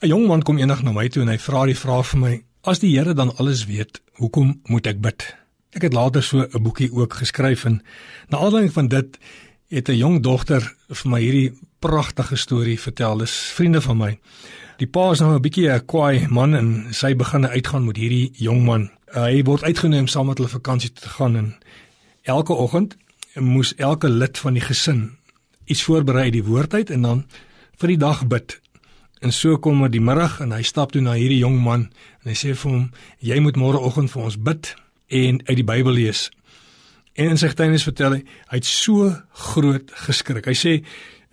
'n Jong man kom eendag na my toe en hy vra die vraag vir my: "As die Here dan alles weet, hoekom moet ek bid?" Ek het later so 'n boekie ook geskryf en na aanleiding van dit het 'n jong dogter vir my hierdie pragtige storie vertel. Dis vriende van my. Die pa is nou 'n bietjie 'n kwaai man en sy begin uitgaan met hierdie jong man. Hy word uitgenooi om saam met hulle vakansie te gaan en elke oggend moes elke lid van die gesin iets voorberei die woord uit en dan vir die dag bid. En so kom dit die middag en hy stap toe na hierdie jong man en hy sê vir hom: "Jy moet môreoggend vir ons bid en uit die Bybel lees." En in sy getuienis vertel hy, hy het so groot geskrik. Hy sê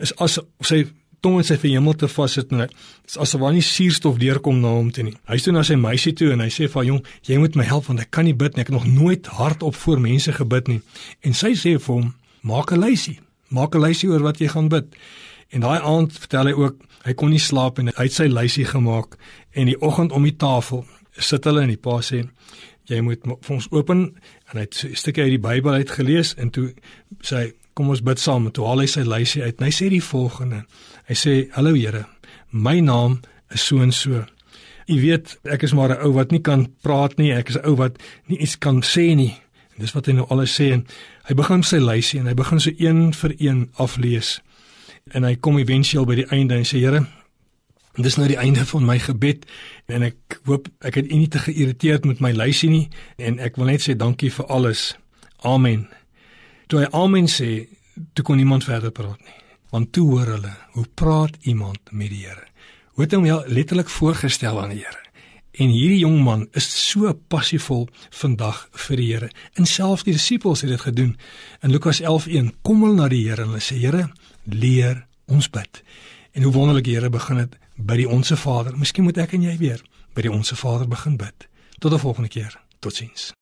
is as sy tong in sy verhemel te vassit en is asof daar nie suurstof deurkom na hom toe nie. Hy sê na sy meisie toe en hy sê vir haar: "Jong, jy moet my help want ek kan nie bid nie. Ek het nog nooit hardop voor mense gebid nie." En sy sê vir hom: "Maak 'n lysie. Maak 'n lysie oor wat jy gaan bid." En daai aand vertel hy ook hy kon nie slaap en hy het sy lysie gemaak en die oggend om die tafel sit hulle en die pa sê jy moet vir ons open. En hy het 'n stukkie uit die Bybel uit gelees en toe sê hy kom ons bid saam. En toe haal hy sy lysie uit en hy sê die volgende. Hy sê hallo Here my naam is so en so. Jy weet ek is maar 'n ou wat nie kan praat nie. Ek is 'n ou wat nie iets kan sê nie. En dis wat hy nou alles sê. En hy begin sy lysie en hy begin so een vir een aflees en hy kom éventueel by die einde en sê Here dis nou die einde van my gebed en ek hoop ek het u nie te geïrriteerd met my lysie nie en ek wil net sê dankie vir alles amen toe hy amen sê toe kon niemand verder praat nie want toe hoor hulle hoe praat iemand met die Here hoe het hom letterlik voorgestel aan die Here En hierdie jong man is so passievol vandag vir die Here. En selfs die disippels het dit gedoen. In Lukas 11:1 kom hulle na die Here en hulle sê Here, leer ons bid. En hoe wonderlik Here begin dit by die Onse Vader. Miskien moet ek en jy weer by die Onse Vader begin bid. Tot 'n volgende keer. Totsiens.